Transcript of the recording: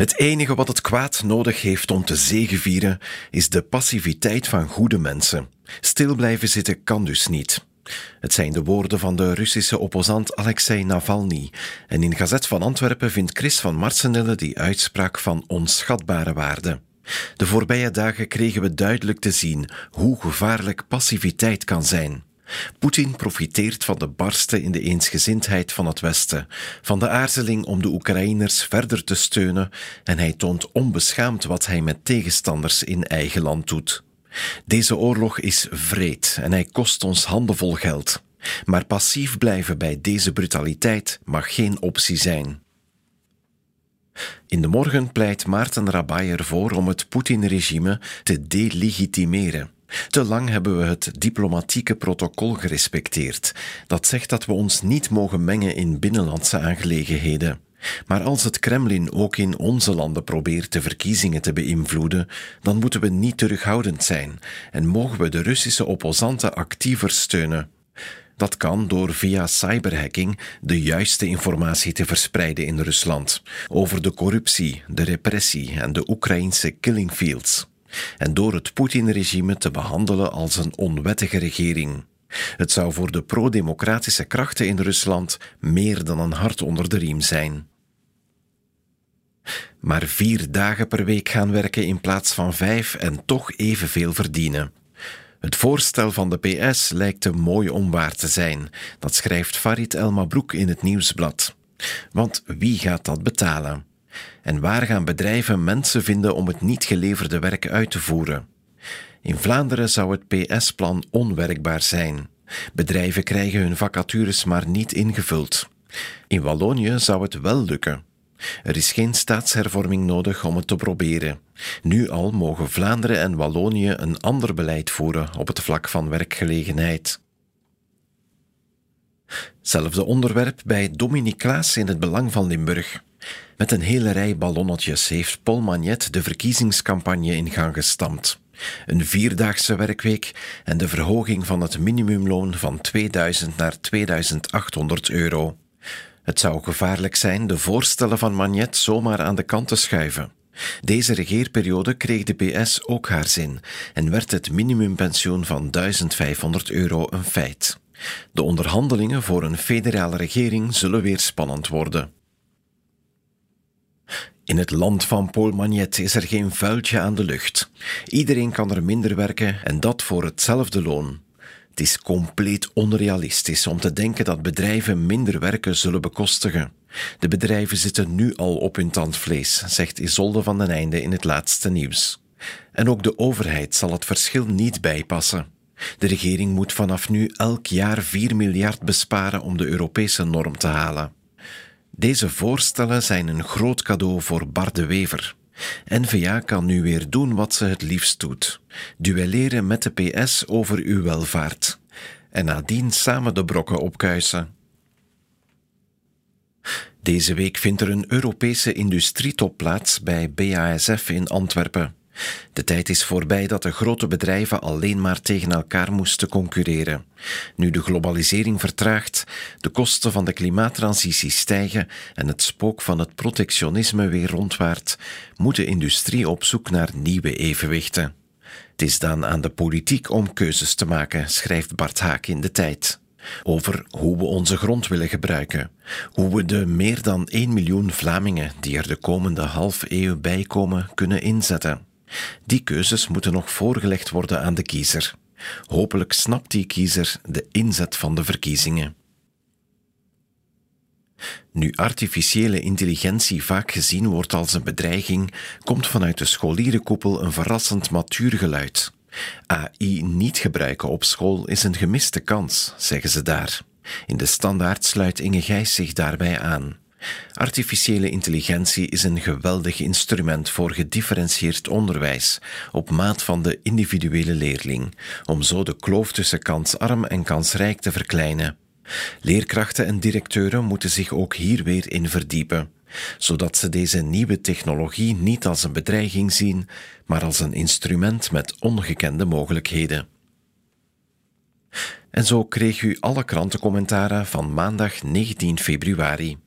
Het enige wat het kwaad nodig heeft om te zegevieren is de passiviteit van goede mensen. Stil blijven zitten kan dus niet. Het zijn de woorden van de Russische opposant Alexei Navalny. En in Gazet van Antwerpen vindt Chris van Marsenille die uitspraak van onschatbare waarde. De voorbije dagen kregen we duidelijk te zien hoe gevaarlijk passiviteit kan zijn. Poetin profiteert van de barsten in de eensgezindheid van het Westen, van de aarzeling om de Oekraïners verder te steunen en hij toont onbeschaamd wat hij met tegenstanders in eigen land doet. Deze oorlog is vreed en hij kost ons handenvol geld. Maar passief blijven bij deze brutaliteit mag geen optie zijn. In de morgen pleit Maarten Rabai ervoor om het Poetin-regime te delegitimeren. Te lang hebben we het diplomatieke protocol gerespecteerd. Dat zegt dat we ons niet mogen mengen in binnenlandse aangelegenheden. Maar als het Kremlin ook in onze landen probeert de verkiezingen te beïnvloeden, dan moeten we niet terughoudend zijn en mogen we de Russische opposanten actiever steunen. Dat kan door via cyberhacking de juiste informatie te verspreiden in Rusland over de corruptie, de repressie en de Oekraïnse killing fields. En door het Poetin-regime te behandelen als een onwettige regering. Het zou voor de pro-democratische krachten in Rusland meer dan een hart onder de riem zijn. Maar vier dagen per week gaan werken in plaats van vijf en toch evenveel verdienen. Het voorstel van de PS lijkt te mooi om waar te zijn. Dat schrijft Farid El Mabrouk in het nieuwsblad. Want wie gaat dat betalen? En waar gaan bedrijven mensen vinden om het niet geleverde werk uit te voeren? In Vlaanderen zou het PS-plan onwerkbaar zijn. Bedrijven krijgen hun vacatures maar niet ingevuld. In Wallonië zou het wel lukken. Er is geen staatshervorming nodig om het te proberen. Nu al mogen Vlaanderen en Wallonië een ander beleid voeren op het vlak van werkgelegenheid. Zelfde onderwerp bij Dominique Klaas in het Belang van Limburg. Met een hele rij ballonnetjes heeft Paul Magnet de verkiezingscampagne in gang gestampt. Een vierdaagse werkweek en de verhoging van het minimumloon van 2000 naar 2800 euro. Het zou gevaarlijk zijn de voorstellen van Magnet zomaar aan de kant te schuiven. Deze regeerperiode kreeg de PS ook haar zin en werd het minimumpensioen van 1500 euro een feit. De onderhandelingen voor een federale regering zullen weer spannend worden. In het land van Paul Magnet is er geen vuiltje aan de lucht. Iedereen kan er minder werken en dat voor hetzelfde loon. Het is compleet onrealistisch om te denken dat bedrijven minder werken zullen bekostigen. De bedrijven zitten nu al op hun tandvlees, zegt Isolde van den Einde in het laatste nieuws. En ook de overheid zal het verschil niet bijpassen. De regering moet vanaf nu elk jaar 4 miljard besparen om de Europese norm te halen. Deze voorstellen zijn een groot cadeau voor Bart de Wever. N-VA kan nu weer doen wat ze het liefst doet: duelleren met de PS over uw welvaart. En nadien samen de brokken opkuisen. Deze week vindt er een Europese industrietop plaats bij BASF in Antwerpen. De tijd is voorbij dat de grote bedrijven alleen maar tegen elkaar moesten concurreren. Nu de globalisering vertraagt, de kosten van de klimaattransitie stijgen en het spook van het protectionisme weer rondwaart, moet de industrie op zoek naar nieuwe evenwichten. Het is dan aan de politiek om keuzes te maken, schrijft Bart Haak in de tijd. Over hoe we onze grond willen gebruiken, hoe we de meer dan 1 miljoen Vlamingen die er de komende half eeuw bij komen kunnen inzetten. Die keuzes moeten nog voorgelegd worden aan de kiezer. Hopelijk snapt die kiezer de inzet van de verkiezingen. Nu artificiële intelligentie vaak gezien wordt als een bedreiging, komt vanuit de scholierenkoepel een verrassend matuur geluid. AI niet gebruiken op school is een gemiste kans, zeggen ze daar. In de standaard sluit Inge Gijs zich daarbij aan. Artificiële intelligentie is een geweldig instrument voor gedifferentieerd onderwijs op maat van de individuele leerling, om zo de kloof tussen kansarm en kansrijk te verkleinen. Leerkrachten en directeuren moeten zich ook hier weer in verdiepen, zodat ze deze nieuwe technologie niet als een bedreiging zien, maar als een instrument met ongekende mogelijkheden. En zo kreeg u alle krantencommentaren van maandag 19 februari.